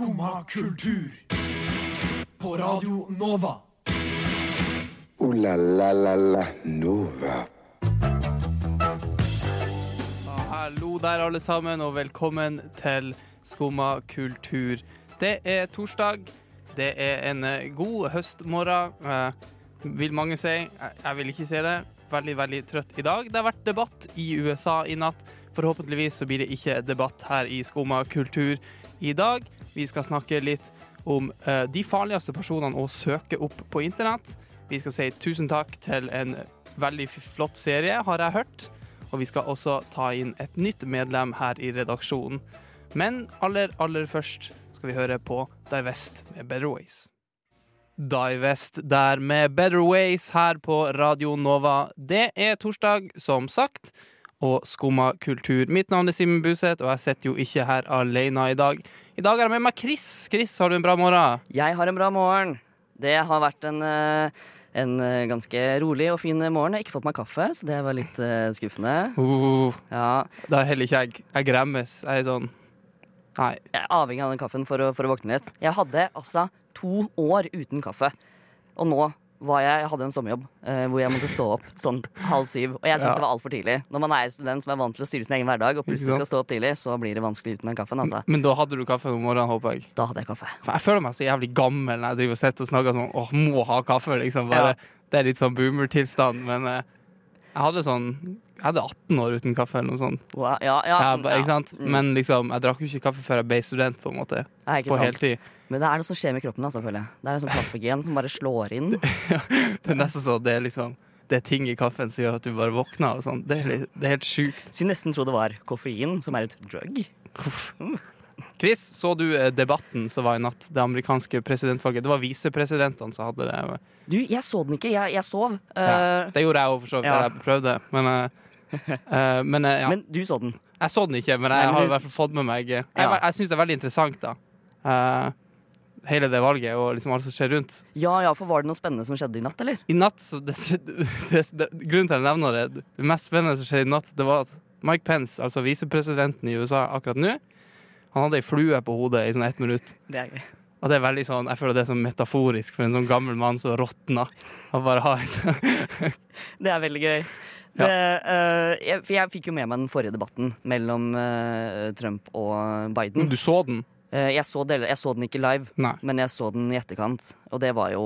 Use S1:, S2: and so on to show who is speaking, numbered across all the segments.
S1: Skumma kultur. På Radio Nova.
S2: O-la-la-la-la Nova.
S3: Hallo der, alle sammen, og velkommen til Skumma kultur. Det er torsdag. Det er en eh, god høstmorgen, eh, vil mange si. Jeg, jeg vil ikke si det. Veldig, veldig trøtt i dag. Det har vært debatt i USA i natt. Forhåpentligvis så blir det ikke debatt her i Skumma kultur i dag. Vi skal snakke litt om uh, de farligste personene å søke opp på internett. Vi skal si tusen takk til en veldig flott serie, har jeg hørt. Og vi skal også ta inn et nytt medlem her i redaksjonen. Men aller, aller først skal vi høre på Divest med Better Ways. Divest der med Better Ways her på Radio Nova. Det er torsdag, som sagt, og skumma kultur. Mitt navn er Simen Buseth, og jeg sitter jo ikke her alene i dag. I dag har jeg med meg Chris. Chris, har du en bra morgen?
S4: Jeg har en bra morgen. Det har vært en, eh, en eh, ganske rolig og fin morgen. Jeg har ikke fått meg kaffe, så det var litt eh, skuffende.
S3: Uh,
S4: Ja,
S3: der heller ikke jeg. Jeg gremmes. Jeg er sånn Nei.
S4: jeg er avhengig av den kaffen for å, for å våkne litt. Jeg hadde altså to år uten kaffe. Og nå var jeg, jeg hadde en sommerjobb eh, hvor jeg måtte stå opp sånn halv syv. Og jeg syntes
S3: Ja.
S4: det var altfor tidlig. Når man er student som er vant til å styre sin egen hverdag, og plutselig skal stå opp tidlig, så blir det vanskelig uten den kaffen. Altså.
S3: Men da hadde du kaffe om morgenen, håper jeg.
S4: Da hadde jeg kaffe.
S3: For jeg føler meg så jævlig gammel når jeg driver og sitter og snakker sånn Åh, må ha kaffe, liksom. Bare, Det er litt sånn boomer-tilstand. Men eh, jeg hadde sånn Jeg hadde 18 år uten kaffe, eller noe sånt.
S4: Wow, ja, ja,
S3: Jeg, ja?
S4: Mm.
S3: Men liksom, jeg drakk jo ikke kaffe før jeg ble student, på en måte.
S4: Nei,
S3: På heltid.
S4: Men det er noe som skjer med kroppen, altså, føler jeg. Det er en sånn kaffegen som bare slår inn.
S3: Det er nesten så det er liksom Det er ting i kaffen som gjør at du bare våkner og sånn. Det, er det er helt sjukt.
S4: Skulle nesten tro det var koffein, som er et drug.
S3: Chris, så du eh, debatten som var i natt? Det amerikanske presidentvalget. Det var visepresidentene som hadde det.
S4: Du, jeg så den ikke. Jeg, jeg sov.
S3: Ja,
S4: Eh,
S3: det gjorde jeg òg, for så vidt. Jeg prøvde. Men, eh, eh, men uh, ja.
S4: Men du så den.
S3: Jeg så den ikke, men jeg
S4: men
S3: har i hvert fall fått med meg Jeg,
S4: Ja.
S3: jeg syns det er veldig interessant, da. Uh, hele det valget og liksom alt som skjer rundt.
S4: Ja, ja, for Var det noe spennende som skjedde i natt, eller?
S3: I natt så det, det, det, Grunnen til at jeg nevner det, det mest spennende som skjedde i natt, det var at Mike Pence, altså visepresidenten i USA akkurat nå, han hadde ei flue på hodet i sånn ett minutt.
S4: Det er gøy.
S3: Og det er veldig sånn, Jeg føler det er sånn metaforisk for en sånn gammel mann som råtna. Han bare har sånn
S4: Det er veldig gøy.
S3: Ja.
S4: Eh, jeg, jeg fikk jo med meg den forrige debatten mellom uh, Trump og Biden.
S3: Du så den?
S4: Uh, jeg, så deler, jeg så den ikke live,
S3: Nei,
S4: men jeg så den i etterkant. Og det var jo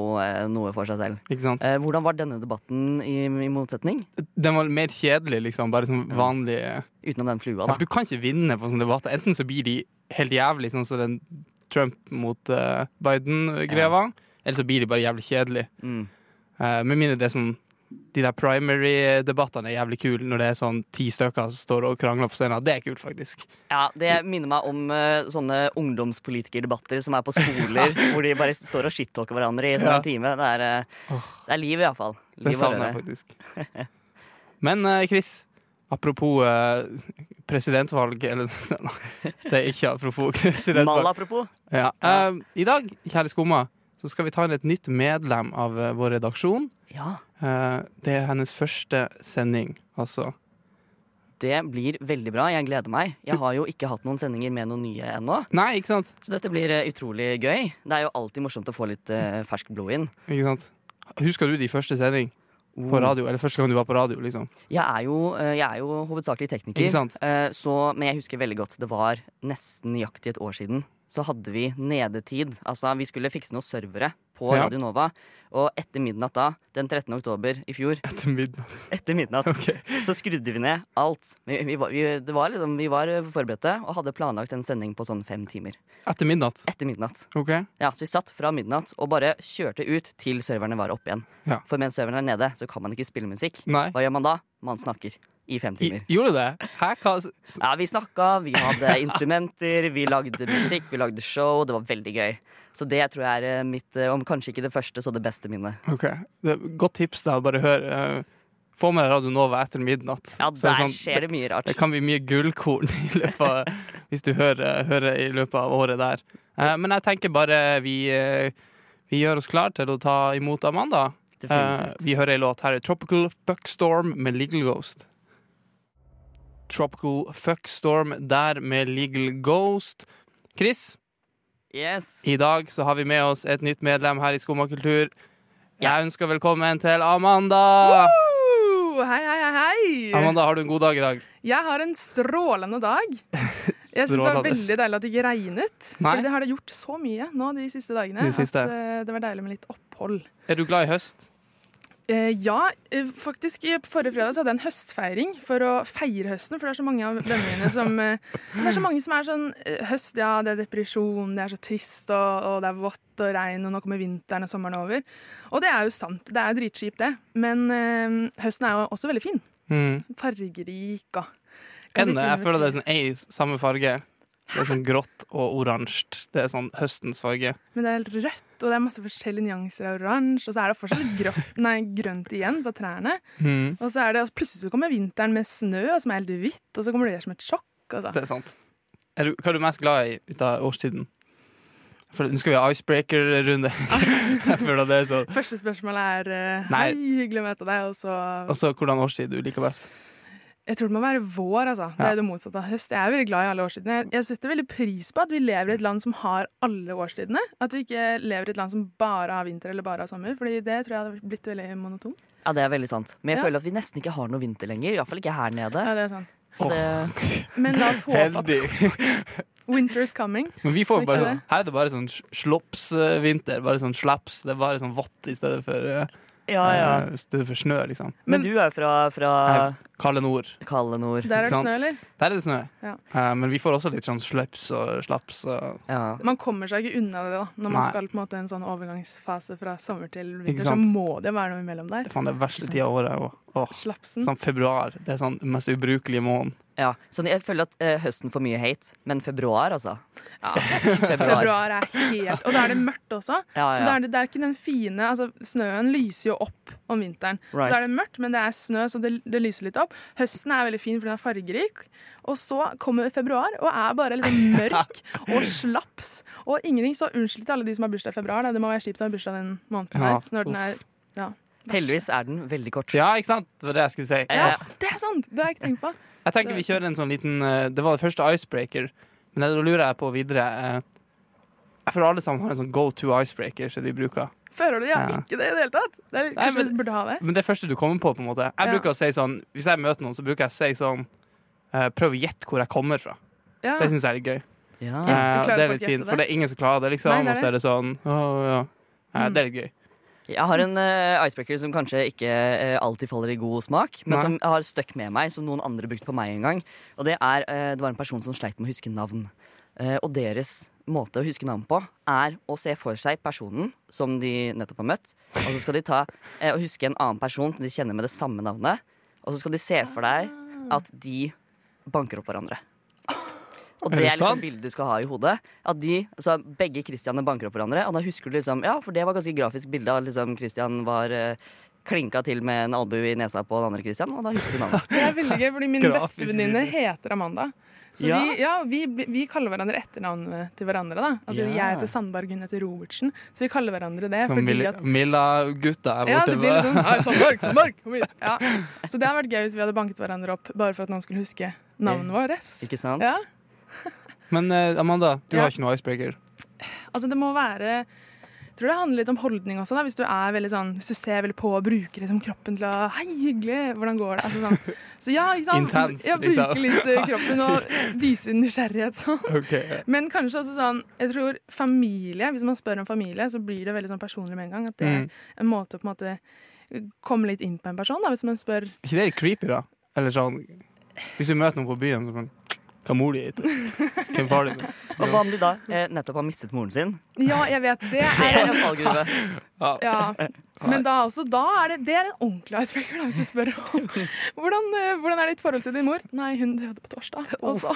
S4: noe for seg selv. hvordan var denne debatten i, i motsetning?
S3: Den var mer kjedelig, liksom. Bare som vanlig
S4: Utenom den flua,
S3: Ja,
S4: da.
S3: for du kan ikke vinne på sånne debatter. Enten så blir de helt jævlig, sånn som den Trump mot Biden-greia ja. eller så blir de bare jævlig kjedelige.
S4: Mm.
S3: Uh, med mindre det er sånn De der primary-debattene er jævlig kule når det er sånn ti stykker som står og krangler på scenen. Det er kult, faktisk.
S4: Ja, Det minner meg om uh, sånne ungdomspolitikerdebatter som er på skoler, hvor de bare står og shit-talker hverandre i sånn
S3: Ja.
S4: en time. Det er, uh, det er liv, iallfall.
S3: Det savner jeg faktisk. Men uh, Chris, apropos presidentvalg Eller det er ikke apropos presidentvalg.
S4: apropos.
S3: Ja. I dag, kjære skumma, så skal vi ta inn et nytt medlem av vår redaksjon.
S4: Ja.
S3: Eh, det er hennes første sending, altså.
S4: Det blir veldig bra. Jeg gleder meg. Jeg har jo ikke hatt noen sendinger med noen nye ennå,
S3: Nei, ikke sant?
S4: så dette blir eh, utrolig gøy. Det er jo alltid morsomt å få litt uh, ferskt blod inn.
S3: Ikke sant? Husker du de første sending på radio? Eller første gang du var på radio, liksom?
S4: Jeg er jo, eh, jeg er jo hovedsakelig tekniker,
S3: Ikke sant?
S4: eh, så, men jeg husker veldig godt det var nesten nøyaktig et år siden. Så hadde vi nedetid. Altså, vi skulle fikse noen servere på
S3: Ja.
S4: Radio Nova. Og etter midnatt da, den 13. oktober i fjor,
S3: Etter midnatt.
S4: etter midnatt, så skrudde vi ned alt. Vi, vi, vi, det var liksom, vi var forberedte og hadde planlagt en sending på sånn fem timer.
S3: Etter midnatt.
S4: Etter midnatt.
S3: OK.
S4: Ja, Så vi satt fra midnatt og bare kjørte ut til serverne var oppe igjen.
S3: Ja.
S4: For mens serverne er nede, så kan man ikke spille musikk.
S3: Nei.
S4: Hva gjør man da? Man snakker i fem
S3: I,
S4: timer.
S3: gjorde du det? Hæ? Hva?
S4: Ja, Vi snakka, vi hadde instrumenter, vi lagde musikk, vi lagde show. Det var veldig gøy. Så det tror jeg er eh, mitt, eh, om kanskje ikke det første, så det beste minnet.
S3: OK. Godt tips, da. Bare hør. eh, få med deg Radio Nova etter midnatt.
S4: Ja,
S3: er
S4: der
S3: det sånn-
S4: skjer det mye rart.
S3: Det kan bli mye gullkorn i løpet av, hvis du hører, hører i løpet av året der. Eh, men jeg tenker bare vi, vi gjør oss klar til å ta imot Amanda. Vi hører ei låt. Her er Tropical Buckstorm' med Legal Ghost. Tropical Fuckstorm der med Legal Ghost. Chris,
S4: Yes.
S3: I dag så har vi med oss et nytt medlem her i Skumma kultur. Jeg ønsker velkommen til Amanda.
S5: Woo! Hei, hei, hei.
S3: Amanda, har du en god dag i dag?
S5: Jeg har en strålende dag. Jeg syns det var veldig deilig at det ikke regnet. Fordi det har det gjort så mye nå de siste dagene
S3: De siste.
S5: at eh, det var deilig med litt opphold.
S3: Er du glad i høst?
S5: Eh, ja, eh, faktisk i- forrige fredag så hadde jeg en høstfeiring for å feire høsten. For det er så mange av vennene mine som eh, Det er så mange som er sånn Høst, ja, det er depresjon, det er så trist, og, og det er vått og regn, og nå kommer vinteren og sommeren over. Og det er jo sant. Det er dritkjipt, det. Men eh, høsten er jo også veldig fin.
S3: Mm.
S5: Fargerik og Enda.
S3: Jeg føler det er sånn ei samme farge. Det er sånn grått og oransje. Det er sånn høstens farge.
S5: Men det er helt rødt, og det er masse forskjellige nyanser av oransje. Og så er det fortsatt litt grått, nei, grønt igjen på trærne.
S3: Mm.
S5: Og så er det, og plutselig så kommer vinteren med snø, som er helt hvitt, og så kommer det som et sjokk. Altså.
S3: Det er sant. Er du, hva er du mest glad i ut av årstiden? For nå skal vi ha icebreaker-runde. er sånn.
S5: Første spørsmål er eh,
S3: Nei.
S5: Hei, hyggelig å møte deg. Og så
S3: hvordan årstid du liker best?
S5: Jeg tror det må være vår, altså. Det er det motsatte av høst. Jeg er veldig glad i alle årstidene. Jeg, setter veldig pris på at vi lever i et land som har alle årstidene. At vi ikke lever i et land som bare har vinter eller bare har sommer. Fordi det tror jeg hadde blitt veldig monotont.
S4: Ja, det er veldig sant. Men jeg
S5: Ja.
S4: føler at vi nesten ikke har noe vinter lenger. Iallfall ikke her nede.
S5: Ja, det er sant.
S4: Så det,
S5: Men la oss håpe at winter is coming.
S3: Men vi får bare sånn Her er det bare sånn slopsvinter. Bare sånn slaps. Det er bare sånn vått i stedet for, eh,
S4: ja, ja.
S3: Uh, stedet for snø, liksom.
S4: Men du er jo fra, fra
S3: Kalde nord.
S4: kalde nord.
S5: Der er det snø, eller?
S3: Der er det snø.
S5: Ja.
S3: Uh, men vi får også litt sånn slaps og slaps. Og
S4: Ja.
S5: Man kommer seg ikke unna det da når man
S3: Nei.
S5: skal på en måte en sånn overgangsfase fra sommer til vinter. Så må det være noe imellom der.
S3: det er faen det verste tida av året. Og, åh,
S5: Slapsen.
S3: sånn februar. Det er sånn den mest ubrukelige måneden.
S4: ja. Så jeg føler at uh, høsten får mye hate, men februar, altså.
S5: Ja.
S4: Februar.
S5: Februar er helt Og da er det mørkt også.
S4: Ja,
S5: Så det er, det er ikke den fine altså, Snøen lyser jo opp om vinteren. Så da er det mørkt, men det er snø, så det, det lyser litt opp. Høsten er veldig fin, for den er fargerik. Og så kommer februar og er bare liksom mørk og slaps og ingenting. Så unnskyld til alle de som har bursdag i februar. Det må være kjipt å ha bursdag den måneden
S3: Ja,
S5: her. Når den er ja,
S4: Heldigvis er den veldig kort.
S3: Ja, ikke sant? Det var det jeg skulle si.
S5: ja, det er sant! Det har jeg ikke tenkt på.
S3: Jeg tenker vi kjører en sånn liten eh, Det var det første icebreaker, men da lurer jeg på videre eh, Jeg føler alle sammen har en sånn go to icebreaker som de bruker.
S5: Føler du? Jeg har
S3: Ja.
S5: ikke det i det hele tatt. Det er,
S3: Nei, men-
S5: burde ha det.
S3: Men det første du kommer på, på en måte. Jeg
S5: Ja.
S3: bruker å si sånn Hvis jeg møter noen, så bruker jeg å si sånn uh, Prøv å gjette hvor jeg kommer fra.
S5: Ja.
S3: Det syns jeg er litt gøy.
S4: Ja.
S5: Ja.
S3: Eh, det er litt fint, for
S5: det?
S3: det er ingen som klarer det, liksom.
S5: Nei, det er
S3: Og så er det sånn oh, ja. Eh,
S5: Mm.
S3: Det er litt gøy.
S4: Jeg har en uh, icebreaker som kanskje ikke uh, alltid faller i god smak, men
S3: Nei.
S4: som har støkk med meg, som noen andre brukte på meg en gang. Og det er uh, Det var en person som sleit med å huske navn. Eh, og deres måte å huske navn på er å se for seg personen som de nettopp har møtt, og så skal de ta eh, og huske en annen person som de kjenner med det samme navnet, og så skal de se for deg at de banker opp hverandre. Og det
S3: det
S4: er liksom bildet du skal ha i hodet. At de, altså Begge Christianene banker opp hverandre. Og da husker du liksom Ja, for det var ganske grafisk bilde av liksom Christian var eh, klinka til med en albue i nesa på den andre Christian, og da husker du navnet.
S5: Det er veldig gøy, fordi min bestevenninne heter Amanda. Så
S4: Ja.
S5: vi, ja, vi, vi kaller hverandre etternavnet til hverandre. da Altså
S4: Ja.
S5: Jeg heter Sandberg, hun heter Robertsen. Så vi kaller hverandre det.
S3: Som
S5: fordi
S3: Milla-
S5: at
S3: Mila gutta er
S5: ja, det blir litt sånn Sandberg, Sandberg, kom hit! Ja. Så det hadde vært gøy hvis vi hadde banket hverandre opp bare for at noen skulle huske navnet vårt.
S4: Ikke sant?
S5: Ja.
S3: Men eh, Amanda, du
S5: Ja.
S3: har ikke noe icebreaker.
S5: Altså det må være jeg tror det handler litt om holdning også. da Hvis du er veldig sånn Hvis du ser veldig på og bruker liksom kroppen til å Hei, hyggelig! Hvordan går det? Altså sånn. Så ja, sant?
S3: Intens,
S5: ja,
S3: liksom.
S5: bruke litt eh, kroppen og vise nysgjerrighet sånn.
S3: Okay.
S5: Men kanskje også sånn Jeg tror familie, hvis man spør om familie, så blir det veldig sånn personlig med en gang. At det er
S3: Mm.
S5: en måte å på en måte komme litt inn på en person, da, hvis man spør
S3: ikke det litt creepy, da? Eller sånn Hvis du møter noen på byen, så kan Hva mor di heter? Hvem far din er?
S4: Og hva om de da eh, nettopp har mistet moren sin?
S5: Ja, jeg vet, det er
S4: en fallgruve.
S3: Ja.
S5: Ja, men da også, da er det, det er en ordentlig icebreaker, hvis du spør om hvordan, eh, hvordan er ditt forhold til din mor. Nei, hun døde på torsdag. Og så,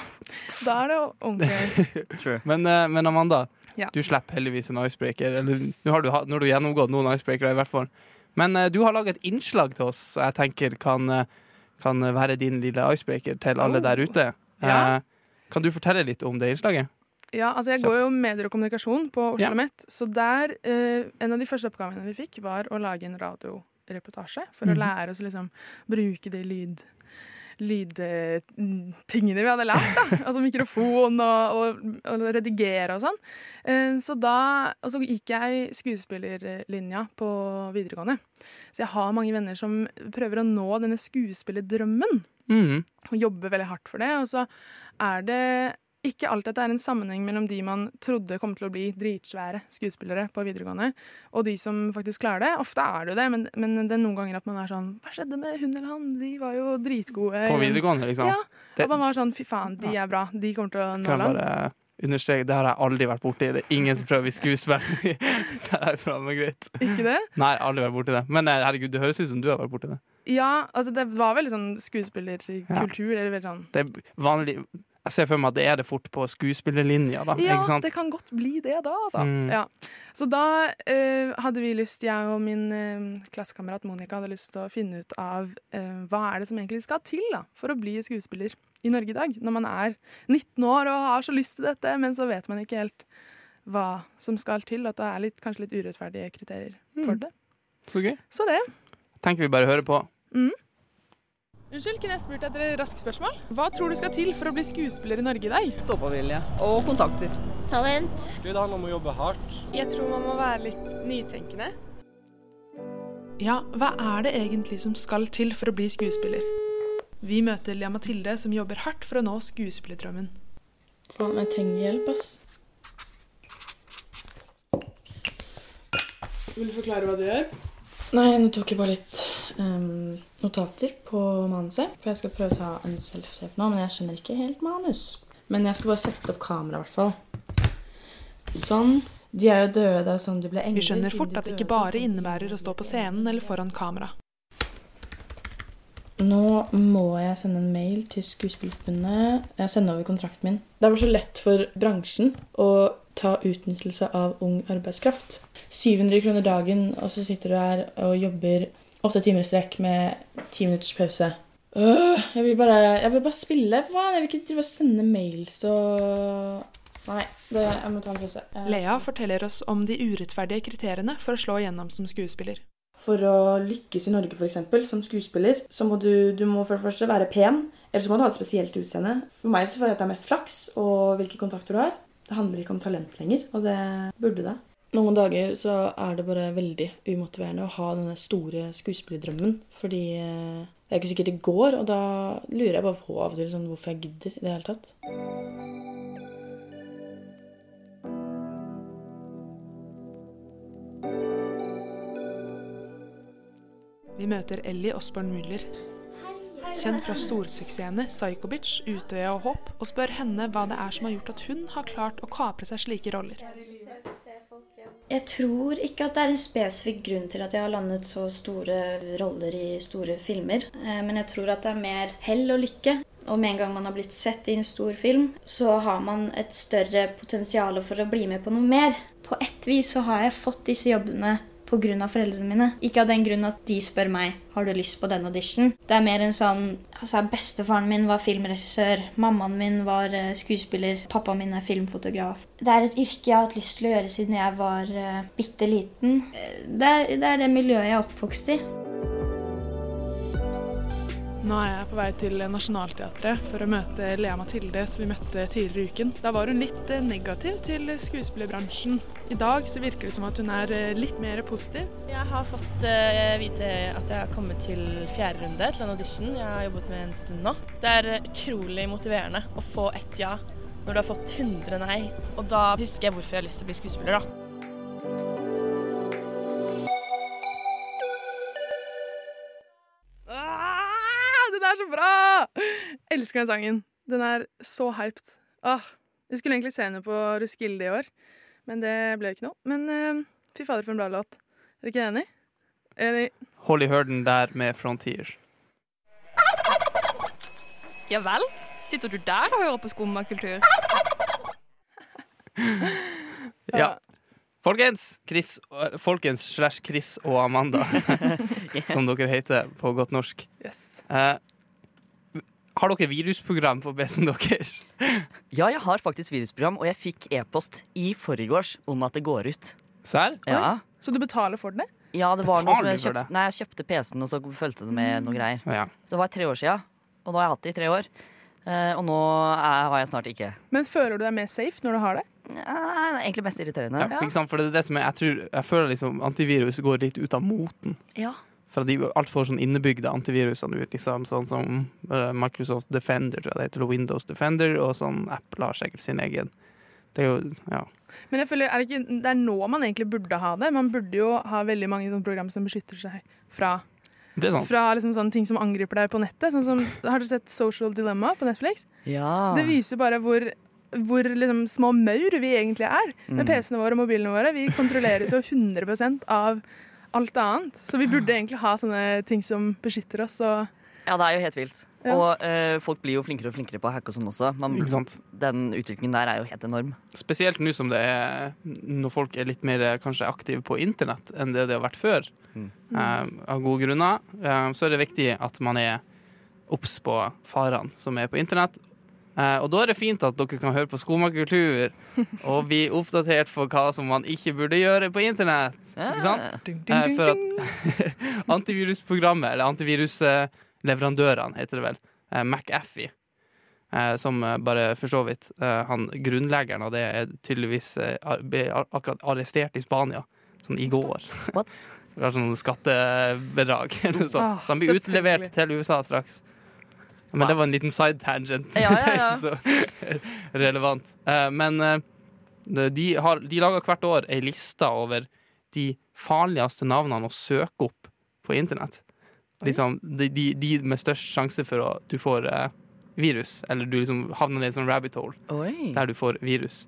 S5: da er det jo ordentlig.
S3: Men, eh, men Amanda,
S5: Ja.
S3: du slipper heldigvis en icebreaker. Eller nå har du, ha- nå har du gjennomgått noen icebreakere, i hvert fall. Men eh, du har laget et innslag til oss som jeg tenker kan, kan være din lille icebreaker til alle
S5: Oh.
S3: der ute.
S5: Ja.
S3: Eh, kan du fortelle litt om det innslaget?
S5: Ja, altså Jeg går jo medier og kommunikasjon på Oslo
S3: Ja.
S5: Met, så der eh, En av de første oppgavene vi fikk, var å lage en radioreportasje for
S3: Mhm.
S5: å lære oss å liksom bruke de lyd, lydtingene vi hadde lært. da, Altså mikrofon og, og, og redigere og sånn. Eh, Så da, og så gikk jeg skuespillerlinja på videregående. Så jeg har mange venner som prøver å nå denne skuespillerdrømmen
S3: Mm.
S5: og jobber veldig hardt for det. Og så er det ikke alltid at det er en sammenheng mellom de man trodde kom til å bli dritsvære skuespillere på videregående, og de som faktisk klarer det. Ofte er det jo det, men, men det er noen ganger at man er sånn Hva skjedde med hun eller han? De var jo dritgode.
S3: På videregående, liksom.
S5: Ja.
S3: Det-
S5: Og man var sånn Fy faen, de er bra. De kommer til å nå langt.
S3: Bare understreke, det har jeg aldri vært borti. Det er ingen som prøver å bli skuespiller der.
S5: Ikke det?
S3: Nei, aldri vært borti det. Men eh, herregud, det høres ut som du har vært borti det.
S5: Ja, altså det var veldig sånn skuespillerkultur. Eller veldig sånn
S3: Det er vanlig Jeg ser for meg at det er det fort på skuespillerlinja, da.
S5: Ja,
S3: ikke sant?
S5: det kan godt bli det da, altså.
S3: Mm.
S5: Ja. Så da uh, hadde vi lyst, jeg og min uh, klassekamerat Monica hadde lyst til å finne ut av uh, hva er det som egentlig skal til da, for å bli skuespiller i Norge i dag. Når man er 19 år og har så lyst til dette, men så vet man ikke helt hva som skal til. At det er litt, kanskje litt urettferdige kriterier for
S3: Mm.
S5: det.
S3: Så gøy.
S5: Så det.
S3: Tenker vi bare hører på.
S5: Unnskyld, kunne jeg spurt etter et raskt spørsmål? Hva tror du skal til for å bli skuespiller i Norge i dag?
S6: Stå-på-vilje og kontakter.
S7: Talent.
S8: Det handler om å jobbe hardt.
S9: Jeg tror man må være litt nytenkende.
S5: Ja, hva er det egentlig som skal til for å bli skuespiller? Vi møter Lia Mathilde, som jobber hardt for å nå skuespillerdrømmen.
S10: Faen, jeg trenger hjelp, ass.
S5: Vil du forklare hva du gjør?
S10: Nei, nå tok jeg bare litt ehm, notater på manuset. For jeg skal prøve å ta en self-tape nå, men jeg skjønner ikke helt manus. Men jeg skal bare sette opp kamera, i hvert fall. Sånn. De er jo døde, det er sånn de ble engler.
S5: Vi skjønner fort at det ikke bare innebærer å stå på scenen eller foran kamera.
S10: Nå må jeg sende en mail til Skuespillerforbundet. Jeg sender over kontrakten min. Det er bare så lett for bransjen å ta utnyttelse av ung arbeidskraft. 700 kroner dagen, og så sitter du her og jobber åtte timer i strekk med ti minutters pause. Øh, jeg, vil bare, jeg vil bare spille. Faen, jeg vil ikke drive og sende mails og Nei, det, jeg må ta en pause. Jeg-
S5: Lea forteller oss om de urettferdige kriteriene for å slå igjennom som skuespiller.
S10: For å lykkes i Norge eksempel, som skuespiller, så må du, du må for det første være pen, eller så må du ha et spesielt utseende. For meg så føler jeg at det er mest flaks og hvilke kontakter du har. Det handler ikke om talent lenger, og det burde det. Noen dager så er det bare veldig umotiverende å ha denne store skuespillerdrømmen, fordi eh, det er ikke sikkert det går, og da lurer jeg bare på av og til sånn, hvorfor jeg gidder i det hele tatt.
S5: Vi møter Ellie Osborn Müller, kjent fra storsuksessene Psycho Bitch, Utøya og Håp, og spør henne hva det er som har gjort at hun har klart å kapre seg slike roller.
S11: Jeg tror ikke at det er en spesifikk grunn til at jeg har landet så store roller i store filmer. Eh, Men jeg tror at det er mer hell og lykke. Og med en gang man har blitt sett i en stor film, så har man et større potensial for å bli med på noe mer. På ett vis så har jeg fått disse jobbene pga. foreldrene mine. Ikke av den grunn at de spør meg har du lyst på den audition. Det er mer en sånn altså Bestefaren min var filmregissør. Mammaen min var eh, skuespiller. Pappaen min er filmfotograf. Det er et yrke jeg har hatt lyst til å gjøre siden jeg var uh, bitte liten. Eh, Det er, det er det miljøet jeg er oppvokst i.
S5: Nå er jeg på vei til Nationaltheatret for å møte Lea Mathilde, som vi møtte tidligere i uken. Da var hun litt eh, negativ til skuespillerbransjen. I dag så virker det som at hun er eh, litt mer positiv.
S12: Jeg har fått eh, vite at jeg har kommet til fjerde runde til en audition jeg har jobbet med en stund nå. Det er utrolig motiverende å få ett ja når du har fått 100 nei. Og da husker jeg hvorfor jeg har lyst til å bli skuespiller, da.
S5: Bra! Elsker den sangen. Den er så hyped. Åh, Vi skulle egentlig se henne på Roskilde i år, men det ble jo ikke noe. Men uh, fy fader, for en bra låt. Er dere ikke enig? Enig.
S3: Hold i hørden der med Frontier.
S9: Ja vel? Sitter du der og hører på skummakultur?
S3: Ja. Folkens, Chris, øh, folkens slash Chris og Amanda, som dere heter på godt norsk.
S5: Yes.
S3: Eh, har dere virusprogram på PC-en deres?
S4: Ja, jeg har faktisk virusprogram, og jeg fikk e-post i forgårs om at det går ut.
S3: Sær?
S4: Ja.
S5: Så du betaler for det?
S4: Ja, det var noe som jeg kjøpte, nei, jeg kjøpte PC-en, og så fulgte det med noe greier.
S3: Ja.
S4: Så det var tre år sia, og nå har jeg hatt det i tre år. Eh, og nå er, har jeg snart ikke.
S5: Men føler du deg mer safe når du har det?
S4: Ja, det er egentlig mest irriterende.
S3: Ja, ikke sant? For det er det som jeg, jeg, tror, jeg føler liksom antivirus går litt ut av moten.
S4: Ja.
S3: For de altfor sånn innebygde antivirusene ut, liksom, sånn som eh, Microsoft Defender, tror jeg det heter, eller Windows Defender, og sånn Apple har sikkert sin egen. Det er jo, ja.
S5: Men jeg føler, er det, ikke, det er nå man egentlig burde ha det. Man burde jo ha veldig mange sånne program som beskytter seg fra,
S3: Det er sant.
S5: fra liksom sånne ting som angriper deg på nettet. Sånn som, har dere sett Social Dilemma på Netflix?
S4: Ja.
S5: Det viser bare hvor, hvor liksom små maur vi egentlig er. Med
S4: Mm.
S5: PC-ene våre og mobilene våre. Vi kontrolleres jo 100% av alt annet. Så vi burde egentlig ha sånne ting som beskytter oss. Og
S4: Ja, det er jo helt vilt.
S5: Ja.
S4: Og eh, folk blir jo flinkere og flinkere på å hacke og sånn også. Man,
S3: Ikke sant?
S4: Den utviklingen der er jo helt enorm.
S3: Spesielt nå som det er når folk er litt mer kanskje aktive på internett enn det det har vært før.
S4: Mm.
S3: Eh, av gode grunner. Eh, så er det viktig at man er obs på farene som er på internett. Eh, og da er det fint at dere kan høre på Skomakultur og bli oppdatert for hva som man ikke burde gjøre på internett. Ikke sant?
S5: ding, ding,
S3: Eh,
S5: ding,
S3: for at antivirusprogrammet, eller antivirusleverandørene, heter det vel, eh, McAfee, som bare for så vidt han Grunnleggeren av det er tydeligvis akkurat arrestert i Spania, sånn i går.
S4: What?
S3: Det var sånn skattebedrag.
S5: Ah,
S3: Så han blir utlevert til USA straks. Men det var en liten side tangent.
S4: Ja, ja,
S3: Det
S4: ja.
S3: så relevant. Eh, Men eh, de, har, de lager hvert år ei liste over de farligste navnene å søke opp på internett. Liksom, de, de, de med størst sjanse for at du får eh, virus, eller du liksom havner i en sånn rabbit hole
S4: Oi.
S3: der du får virus.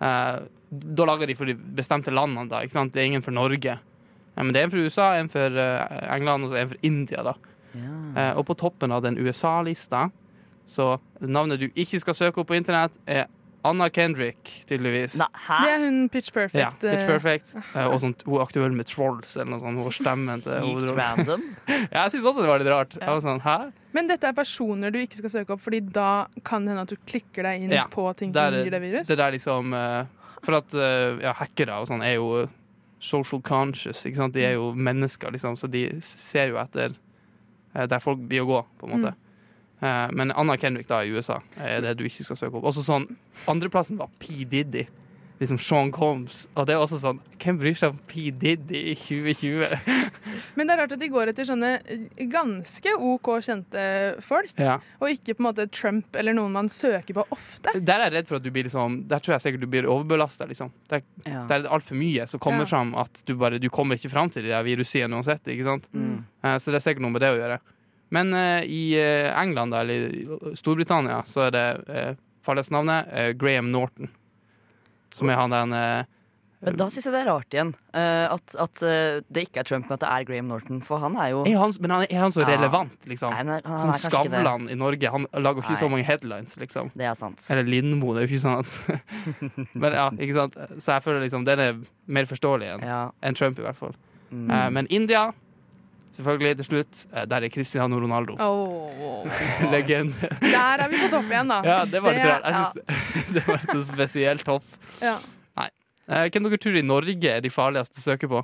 S3: Da lager de for de bestemte landene, da. Ikke sant? Det er ingen for Norge. Men det er en for USA, en for England og en for India. da.
S4: Ja.
S3: Eh, og på toppen av den USA-lista, så navnet du ikke skal søke opp på internett, er Anna Kendrick, tydeligvis.
S4: Nei, hæ?
S5: Det er hun Pitch Perfect.
S3: Ja, Pitch
S5: eh,
S3: Perfect. Eh, og sånt, hun er aktuell med Trolls, eller noe sånt. Hun har stemmen til hovedrollen.
S4: random.
S3: Ja, jeg syns også det var litt rart. Jeg var sånn, hæ?
S5: Men dette er personer du ikke skal søke opp, Fordi da kan det hende at du klikker deg inn
S3: Ja,
S5: på ting
S3: der-
S5: som gir deg virus.
S3: Det der liksom eh, For at eh, ja, hackere og sånn er jo social conscious, ikke sant? De er jo mennesker, liksom, så de ser jo etter der folk blir å gå, på en måte. Mm. men Anna Kendrick da i USA er det du ikke skal søke opp. Også sånn, Andreplassen var P. Diddy. Liksom Sean Combs. Og det er også sånn Hvem bryr seg om P. Diddy i 2020?
S5: Men det er rart at de går etter sånne eh, ganske OK kjente folk,
S3: ja.
S5: og ikke på en måte Trump eller noen man søker på ofte.
S3: Der er jeg redd for at du blir liksom Der tror jeg sikkert du blir overbelasta, liksom. Der,
S4: Ja.
S3: der er det altfor mye som kommer
S5: Ja.
S3: fram at du bare Du kommer ikke fram til de der virusene uansett, ikke sant?
S4: Mm.
S3: Eh, Så det er sikkert noe med det å gjøre. Men uh, i England, da, eller i Storbritannia, så er det uh, farligste navnet eh, Graham Norton. Som er han den eh,
S4: Men da syns jeg det er rart igjen eh, at, at eh, det ikke er Trump, men at det er Graham Norton. For han er jo
S3: er han, Men han, er han så relevant, liksom?
S4: Nei, han, han
S3: Sånn. Skavlan i Norge. Han lager ikke
S4: Nei.
S3: så mange headlines, liksom.
S4: Det er sant.
S3: Eller Lindmo, det er jo ikke sånn at Men ja, ikke sant. Så jeg føler liksom den er mer forståelig enn
S4: Ja.
S3: en Trump, i hvert fall.
S4: Mm.
S3: Men India, selvfølgelig til slutt, eh, der er Cristiano Ronaldo.
S5: Åh.
S3: Legende.
S5: Der er vi på topp igjen, da.
S3: Ja, det var litt
S5: Det-
S3: rart. Jeg synes, det var så spesielt topp.
S5: Ja.
S3: Nei. Hvem dere tror i Norge er de farligste å søke på?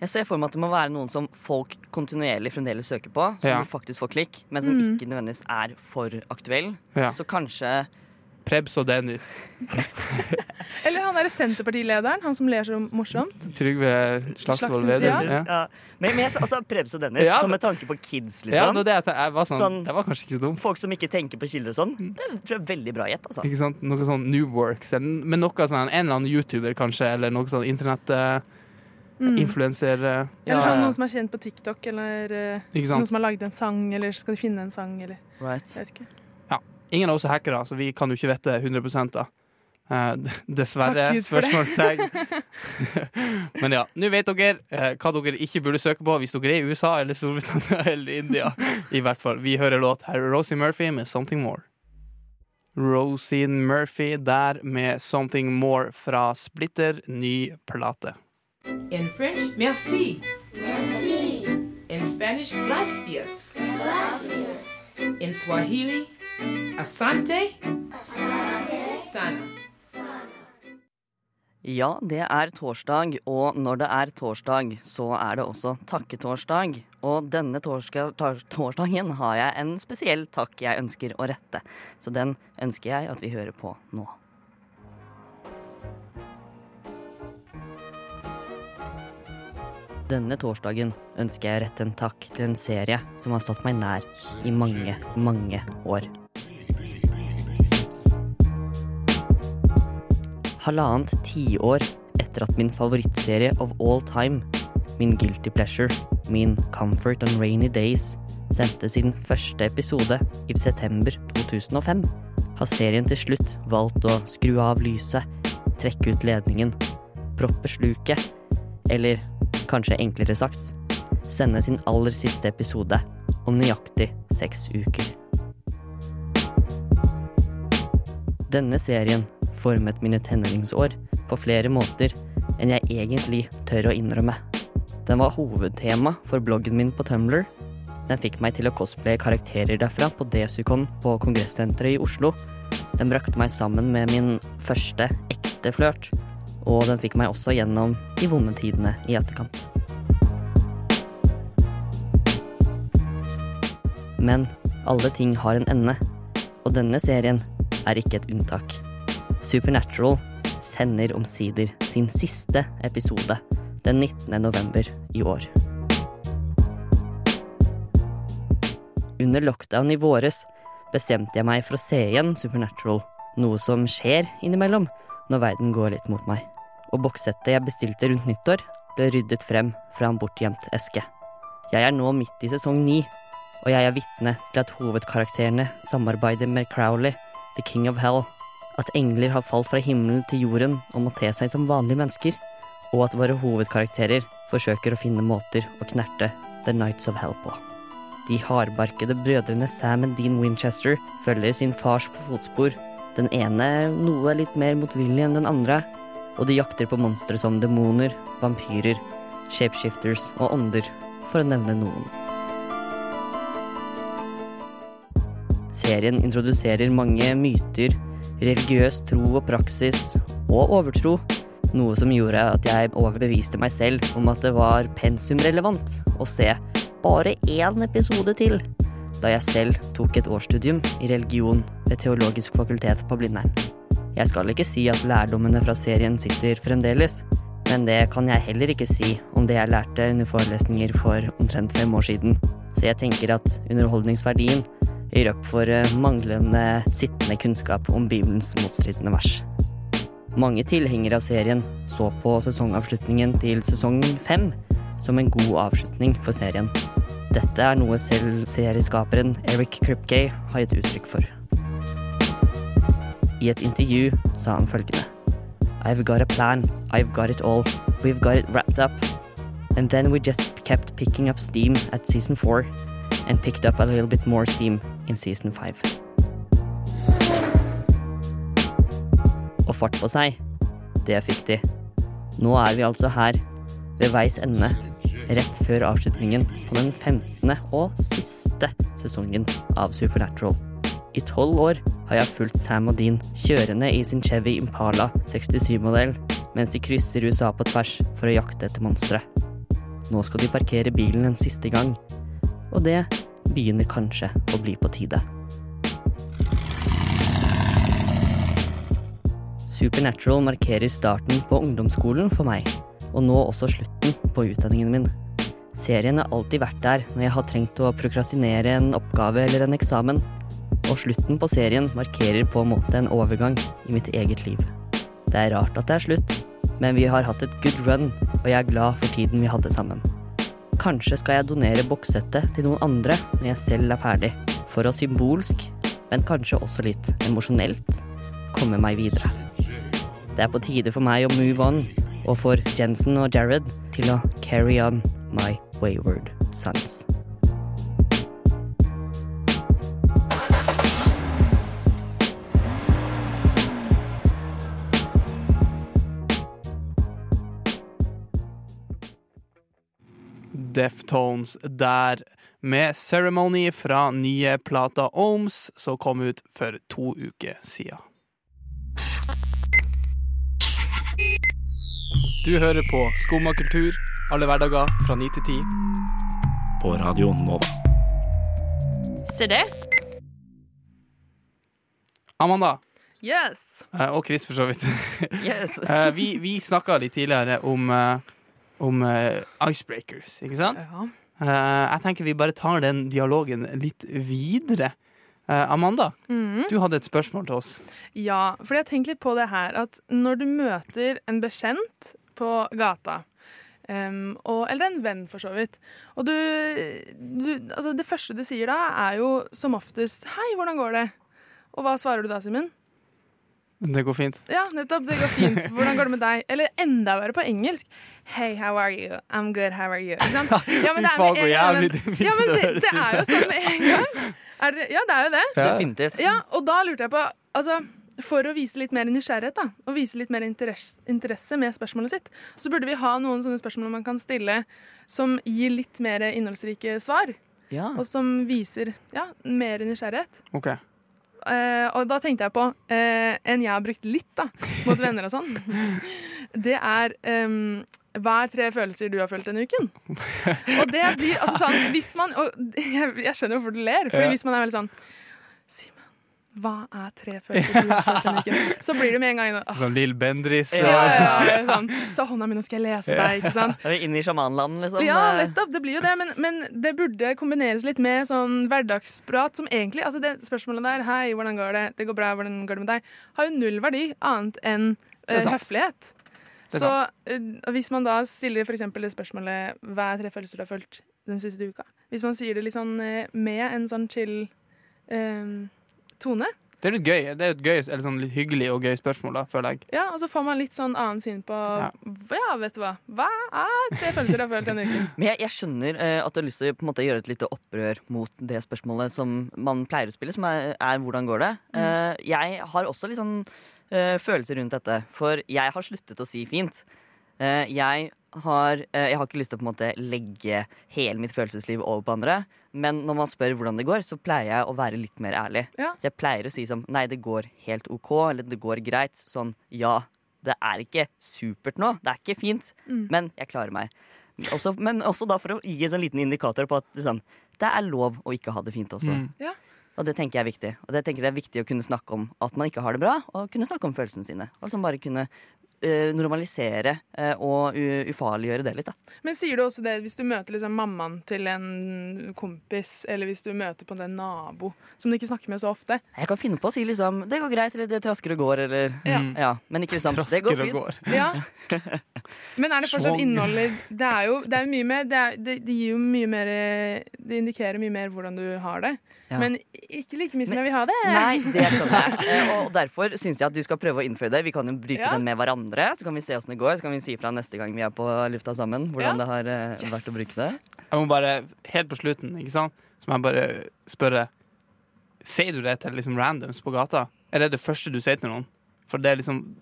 S4: Jeg ser for meg at det må være noen som folk kontinuerlig fremdeles søker på, som
S3: Ja.
S4: du faktisk får klikk, men som
S5: Mm.
S4: ikke nødvendigvis er for aktuell.
S3: Ja.
S4: Så kanskje
S3: Prebz og Dennis.
S5: Eller han derre Senterpartilederen, han som ler så morsomt.
S3: Trygve Slagsvold Vedum.
S5: ja.
S3: Ja.
S4: Men, men jeg, altså, Prebz og Dennis,
S3: Ja,
S4: sånn med tanke på kids,
S3: Ja,
S4: liksom.
S3: det det jeg. Jeg var sånn,
S4: Sånn-
S3: Det var kanskje ikke så dumt.
S4: Folk som ikke tenker på kilder og sånn. Det tror jeg er veldig bra gjett, altså.
S3: Ikke sant? Noe sånn New Works, men noe sånn en eller annen YouTuber kanskje, eller noe sånn internettinfluenser.
S5: Mm. Eller sånn noen som er kjent på TikTok, eller eh, noen som har laget en sang, eller skal de finne en sang, eller
S4: Right.
S5: Jeg vet ikke.
S3: Ingen av oss er hackere, så vi kan jo ikke vite 100 da. Eh, dessverre. Spørsmålstegn. Men ja, nå vet dere eh, hva dere ikke burde søke på hvis dere er i USA eller Storbritannia eller India. I hvert fall. Vi hører låt her. Rosie Murphy med 'Something More'. Rosie Murphy der med 'Something More' fra splitter ny plate.
S7: In French, merci. Merci. In Spanish, gracias. Gracias. In Swahili, asante. Sana.
S4: Ja, det er torsdag, og når det er torsdag, så er det også takketorsdag. Og denne torska, tor torsdagen har jeg en spesiell takk jeg ønsker å rette. Så den ønsker jeg at vi hører på nå. Denne torsdagen ønsker jeg å rette en takk til en serie som har stått meg nær i mange, mange år. Halvannet tiår etter at min favorittserie of all time, min guilty pleasure, min Comfort on Rainy Days, sendte sin første episode i september 2005, har serien til slutt valgt å skru av lyset, trekke ut ledningen, proppe sluket, eller kanskje enklere sagt, sende sin aller siste episode om nøyaktig seks uker. Denne serien formet mine tenåringsår på flere måter enn jeg egentlig tør å innrømme. Den var hovedtema for bloggen min på Tumblr. Den fikk meg til å cosplaye karakterer derfra på Desicon på Kongressenteret i Oslo. Den brakte meg sammen med min første ekte flørt, og den fikk meg også gjennom de vonde tidene i etterkant. Men alle ting har en ende, og denne serien er ikke et unntak. Supernatural sender omsider sin siste episode den 19. november i år. Under lockdown i våres bestemte jeg meg for å se igjen Supernatural, noe som skjer innimellom når verden går litt mot meg. Og bokssettet jeg bestilte rundt nyttår, ble ryddet frem fra en bortgjemt eske. Jeg er nå midt i sesong ni, og jeg er vitne til at hovedkarakterene samarbeider med Crowley, the king of hell, at engler har falt fra himmelen til jorden og må te seg som vanlige mennesker, og at våre hovedkarakterer forsøker å finne måter å knerte The Nights of Hell på. De hardbarkede brødrene Sam og Dean Winchester følger sin fars på fotspor, den ene noe litt mer motvillig enn den andre, og de jakter på monstre som demoner, vampyrer, shapeshifters og ånder, for å nevne noen. Serien introduserer mange myter, religiøs tro og praksis, og overtro, noe som gjorde at jeg overbeviste meg selv om at det var pensumrelevant å se bare én episode til, da jeg selv tok et årsstudium i religion ved Teologisk fakultet på Blindern. Jeg skal ikke si at lærdommene fra serien sitter fremdeles, men det kan jeg heller ikke si om det jeg lærte under forelesninger for omtrent fem år siden. Så jeg tenker at underholdningsverdien gir opp for eh, manglende sittende kunnskap om Bibelens motstridende vers. Mange tilhengere av serien så på sesongavslutningen til sesong fem som en god avslutning for serien. Dette er noe selv serieskaperen Eric Kripke har gitt uttrykk for. I et intervju sa han følgende I've got a plan, I've got it all, we've got it wrapped up. And then we just kept picking up steam at season four, and picked up a little bit more steam in season five. Og fart på seg, det fikk de. Nå er vi altså her, ved veis ende, rett før avslutningen på den 15. og siste sesongen av Supernatural. I tolv år har jeg fulgt Sam og Dean kjørende i sin Chevy Impala 67-modell mens de krysser USA på tvers for å jakte etter monstre. Nå skal de parkere bilen en siste gang, og det begynner kanskje å bli på tide. Supernatural markerer starten på ungdomsskolen for meg, og nå også slutten på utdanningen min. Serien har alltid vært der når jeg har trengt å prokrastinere en oppgave eller en eksamen, og slutten på serien markerer på en måte en overgang i mitt eget liv. Det er rart at det er slutt, men vi har hatt et good run, og jeg er glad for tiden vi hadde sammen. Kanskje skal jeg donere bokssettet til noen andre når jeg selv er ferdig, for å symbolsk, men kanskje også litt emosjonelt, komme meg videre. Det er på tide for meg å move on, og for Jensen og Jared til å carry on my wayward sons.
S3: Deftones der med Ceremony fra nye plata Ohms, som kom ut for to uker siden. Du hører på Skumma kultur alle hverdager fra 9 til 10.
S8: På radioen Nova.
S9: Se det.
S3: Amanda,
S5: Yes!
S3: eh, og Chris for så vidt.
S4: Yes.
S3: Eh, vi vi snakka litt tidligere om, eh, om eh, icebreakers, ikke sant?
S5: Ja.
S3: Eh, jeg tenker vi bare tar den dialogen litt videre. Eh, Amanda,
S5: mm.
S3: du hadde et spørsmål til oss.
S5: Ja, for jeg tenker litt på det her at når du møter en bekjent på gata, um, og, eller en venn for så vidt, og du, du altså Det første du sier da, er jo som oftest 'Hei, hvordan går det?' Og hva svarer du da, Simen?
S3: Det går fint.
S5: Ja, nettopp. Det går fint. Hvordan går det med deg? Eller enda verre på engelsk. Hey, how are you? I'm good, how are you? Ikke sant? Ja, men det er med en gang ja, men Det er jo sånn med en gang. Er det, ja, det er jo det.
S4: Definitivt.
S5: Ja, og da lurte jeg på altså, For å vise litt mer nysgjerrighet da, og vise litt mer interesse, interesse med spørsmålet sitt, så burde vi ha noen sånne spørsmål man kan stille som gir litt mer innholdsrike svar.
S4: Ja.
S5: Og som viser ja, mer nysgjerrighet.
S3: Ok.
S5: Eh, og da tenkte jeg på eh, en jeg har brukt litt da, mot venner og sånn. Det er um, hva er tre følelser du har følt denne uken? Og det blir altså sånn Hvis man Og jeg, jeg skjønner hvorfor du ler, Fordi hvis man er veldig sånn hva er tre følelser du har følt denne uken? Så blir du med en gang inn,
S3: Sånn Lill Bendris.
S5: ja, ja, ja, sånn, Ta hånda mi, nå skal jeg lese deg. Ikke sant?
S4: Er vi inne i sjamanland, liksom?
S5: Ja, nettopp. Det blir jo det. Men, men det burde kombineres litt med sånn hverdagsprat som egentlig Altså det spørsmålet der 'Hei, hvordan går det?' 'Det går bra. Hvordan går det med deg?' har jo null verdi annet enn
S3: sant.
S5: høflighet. Så uh, hvis man da stiller eksempel det spørsmålet 'Hva er tre følelser du har følt den siste uka?' Hvis man sier det litt sånn uh, med en sånn chill eh, tone,
S3: Det er litt gøy. Det er et gøy, eller sånn litt hyggelig og gøy spørsmål, da, føler jeg.
S5: ja, og så får man litt sånn annen syn på
S3: Ja.
S5: Ja, vet du hva. Hva er tre følelser du har følt denne uken?
S4: Men jeg, jeg skjønner eh, at du har lyst til å på en måte, gjøre et lite opprør mot det spørsmålet som man pleier å spille, som er, er 'hvordan går det?'
S5: Mm.
S4: Eh, jeg har også litt sånn eh, følelser rundt dette, for jeg har sluttet å si fint. Eh, jeg, har, eh, jeg har ikke lyst til å på en måte legge hele mitt følelsesliv over på andre, men når man spør hvordan det går, så pleier jeg å være litt mer ærlig.
S5: Ja.
S4: Så jeg pleier å si som 'nei, det går helt OK', eller 'det går greit'. Sånn 'ja, det er ikke supert nå, det er ikke fint,
S5: Mm.
S4: men jeg klarer meg'. Også, men også da for å gi en sånn liten indikator på at liksom, det er lov å ikke ha det fint også.
S3: Mm.
S5: Ja.
S4: Og det tenker jeg er viktig. Og det tenker jeg er viktig å kunne snakke om at man ikke har det bra, og kunne snakke om følelsene sine. Og liksom bare kunne normalisere eh, og ufarliggjøre det litt. da.
S5: Men sier du også det hvis du møter liksom mammaen til en kompis, eller hvis du møter på en nabo som du ikke snakker med så ofte?
S4: Jeg kan finne på å si liksom 'det går greit', eller 'det trasker og går', eller
S5: Ja.
S4: Men ikke liksom 'det
S3: Trasker
S4: går
S3: og
S4: fint'.
S3: går.
S5: Ja. Men er det fortsatt
S3: innholdet
S5: innhold Det er jo det er mye mer det, er, det, det gir jo mye mer Det indikerer mye mer hvordan du har det.
S4: Ja.
S5: Men ikke like mye som jeg vil ha det.
S4: Nei, det skjønner jeg. Eh, Og derfor syns jeg at du skal prøve å innføre det. Vi kan jo bruke
S5: Ja.
S4: den med hverandre, så kan vi se åssen det går. Så kan vi si fra neste gang vi er på lufta sammen, hvordan
S5: Ja.
S4: det har eh,
S5: Yes.
S4: vært å bruke det.
S3: Jeg må bare, helt på slutten, ikke sant, så må jeg bare spørre Sier du det til liksom randoms på gata? Er det det første du sier til noen? For det er liksom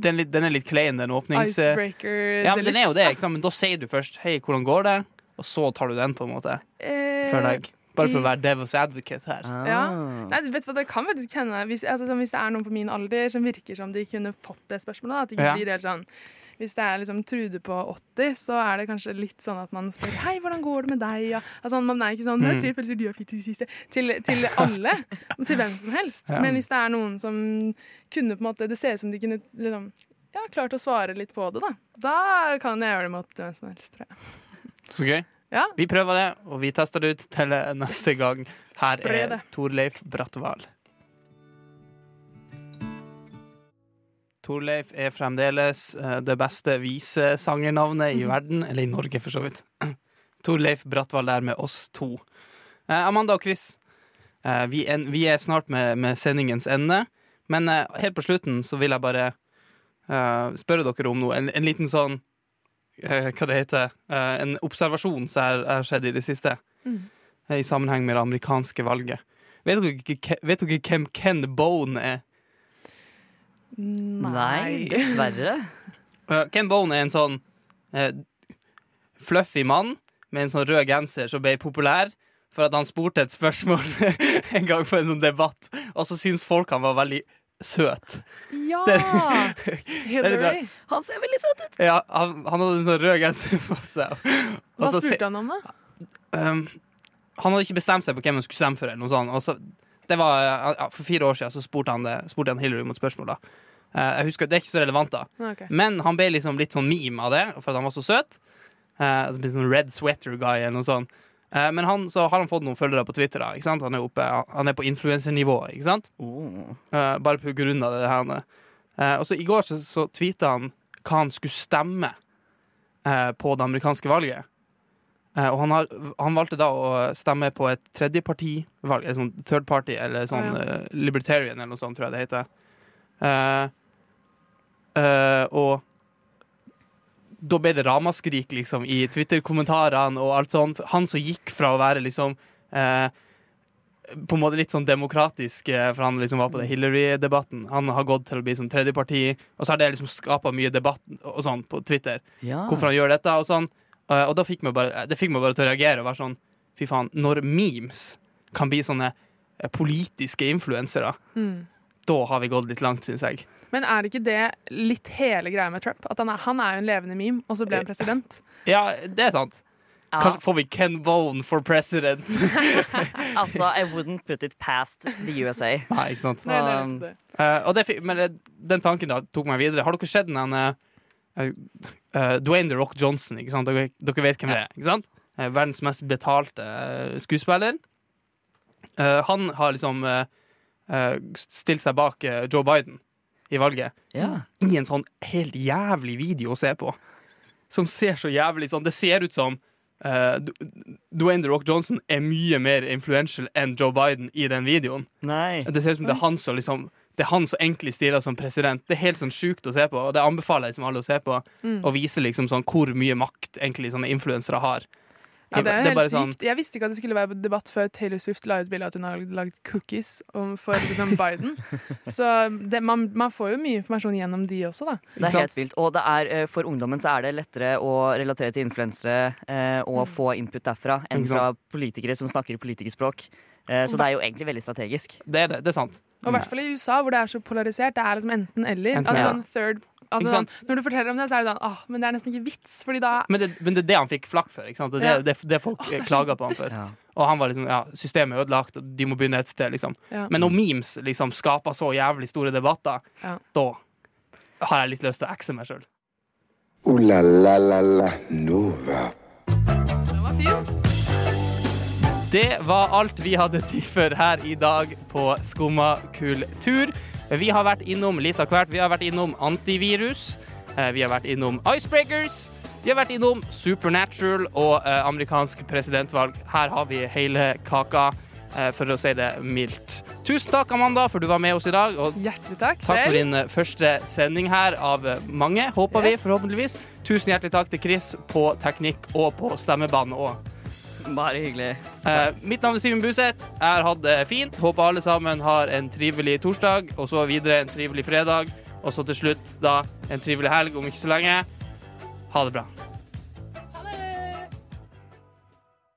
S3: Den er litt, den er litt klein, den åpnings...
S5: Icebreaker
S3: Ja, men den er jo det, ikke sant? Men da sier du først 'hei, hvordan går det?' Og så tar du den, på en måte.
S5: Eh,
S3: Før jeg. Bare for å være devil's advocate her.
S5: Ja.
S4: Ah.
S5: Nei, vet du hva, Det kan faktisk hende hvis, altså, hvis det er noen på min alder som virker som de kunne fått det spørsmålet. At de ikke
S3: Ja.
S5: blir helt sånn Hvis det er liksom Trude på 80, så er det kanskje litt sånn at man spør Hei, hvordan går det med deg? Ja. Altså, man er ikke sånn Det er
S3: Mm.
S5: tre følelser du har fikk i siste? Til, til alle. til hvem som helst.
S3: Ja.
S5: Men hvis det er noen som kunne på en måte Det ser ut som de kunne liksom ja, klart å svare litt på det, da. Da kan jeg gjøre det mot hvem som helst, tror jeg.
S3: Så gøy.
S5: Ja.
S3: Vi prøver det, og vi tester det ut til neste gang. Her er. Torleif Brattval. Torleif er fremdeles eh, det beste visesangernavnet i verden, eller i Norge for så vidt. Torleif Brattval der med oss to. Eh, Amanda og Chris, eh, vi, er, er snart med, sendingens ende, men helt på slutten så vil jeg bare spørre dere om noe. En, en liten sånn hva det heter, eh, en observasjon som har- skjedd i det siste,
S5: Mm.
S3: eh, i sammenheng med det amerikanske valget. Vet dere, vet dere hvem Ken Bone er?
S4: Nei, dessverre.
S3: Eh, Ken Bone er en sånn eh, fluffy mann med en sånn rød genser som ble populær for at han spurte et spørsmål en gang på en sånn debatt, og så syntes folk han var veldig søt.
S5: Ja! Hillary.
S4: Han ser veldig søt ut.
S3: Ja, han, han hadde en sånn rød genser på seg. Og
S5: Hva
S3: så se-
S5: spurte han om, da?
S3: Um, han hadde ikke bestemt seg på hvem han skulle stemme for. Eller noe sånt. Og så, det var, ja, for fire år siden så spurte han, det, spurte han Hillary mot spørsmål. da Uh, jeg husker, Det er ikke så relevant, da.
S5: Okay.
S3: Men han ble liksom litt sånn meme av det, for at han var så søt. Uh, altså, litt sånn Red sweater guy eller noe sånt. Eh, men han, så har han fått noen følgere på Twitter. da ikke sant? Han er, oppe, han er på influensernivå. ikke sant?
S4: Oh.
S3: Uh, bare på grunn av det her. Uh, og så I går så, så tweeta han hva han skulle stemme uh, på det amerikanske valget. Eh, og han, har, han valgte da å stemme på et tredjepartivalg, eller sånn third party, eller sånn
S5: oh, ja.
S3: libertarian, eller noe sånt, tror jeg det heter. Eh, eh, og da ble det ramaskrik liksom, i Twitter-kommentarene og alt sånt. Han som gikk fra å være liksom eh, på en måte litt sånn demokratisk, eh, for han liksom var på det Hillary-debatten. Han har gått til å bli sånn tredjeparti, og så har det liksom skapa mye debatt og sånn på Twitter.
S4: Ja.
S3: Hvorfor han gjør dette og sånn. Eh, og da fikk meg bare, det fikk meg bare til å reagere og være sånn Fy faen, når memes kan bli sånne eh, politiske influensere,
S5: Mm.
S3: da har vi gått litt langt, syns jeg.
S5: Men er ikke det litt hele greia med Trump? At han er, han er jo en levende meme, og så ble han president?
S3: Ja, det er sant.
S4: Ja.
S3: Kanskje får vi Ken Bone for president.
S4: Altså, I wouldn't put it past the USA.
S3: Nei, ikke sant.
S5: Nei, det uh, det.
S3: Eh, og det, men det, den tanken da tok meg videre. Har dere sett den uh, Dwayne The Rock Johnson? Ikke sant? Dere, dere vet hvem det er? Ikke sant? Eh, verdens mest betalte eh, skuespiller. Eh, han har liksom eh, eh, stilt seg bak eh, Joe Biden i valget.
S4: Ja.
S3: I en sånn helt jævlig video å se på. Som ser så jævlig sånn Det ser ut som uh, Dwayne The Rock Johnson er mye mer influential enn Joe Biden i den videoen.
S4: Nei.
S3: Det ser ut som det er han som liksom Det er han som egentlig stiller som president. Det er helt sånn sjukt å se på, og det anbefaler jeg liksom alle å se på.
S5: Mm.
S3: Og vise liksom sånn hvor mye makt egentlig sånne influensere har.
S5: Ja, det er helt
S3: bare
S5: sykt.
S3: sånn
S5: Jeg visste ikke at det skulle være debatt før Taylor Swift la ut bilde av at hun har lagd cookies for liksom Biden. Så det, man, man får jo mye informasjon gjennom de også, da.
S4: Det er helt vilt. Og det er, eh, for ungdommen så er det lettere å relatere til influensere eh, og
S5: Mm.
S4: få input derfra enn fra politikere som snakker politikerspråk. Eh, så det er jo egentlig veldig strategisk.
S3: Det er det. Det er sant.
S5: Og i hvert fall i USA, hvor det er så polarisert. Det er liksom enten-eller.
S3: Enten-
S5: Altså,
S3: ja.
S5: sånn third altså, sånn, Når du forteller om det, så er det sånn ah, Men det er nesten ikke vits, fordi da
S3: Men det, men det er det han fikk flakk for. Ikke sant? Det
S5: Ja.
S3: det, det, det folk
S5: Åh, det er
S3: klager på han for.
S5: Ja.
S3: Og han var liksom ja, systemet er ødelagt, og de må begynne et sted, liksom.
S5: Ja.
S3: Men når memes liksom skaper så jævlig store debatter,
S5: Ja.
S3: da har jeg litt lyst til å ekse meg sjøl.
S2: Ooh la la la la Nova.
S5: Den var fin.
S3: Det var alt vi hadde tid for her i dag på Skumma kultur. Vi har vært innom litt av hvert. Vi har vært innom antivirus. eh, Vi har vært innom icebreakers. Vi har vært innom Supernatural og eh, amerikansk presidentvalg. Her har vi hele kaka, eh, for å si det mildt. Tusen takk, Amanda, for du var med oss i dag. Og
S5: Hjertelig takk.
S3: takk for din eh, første sending her av eh, mange, håper vi, forhåpentligvis. Tusen hjertelig takk til Chris på teknikk og på stemmebånd òg.
S4: Bare hyggelig.
S3: Eh, mitt navn er Simen Buseth. Jeg har hatt det fint. Håper alle sammen har en trivelig torsdag, og så videre en trivelig fredag. Og så til slutt da en trivelig helg om ikke så lenge. Ha det bra.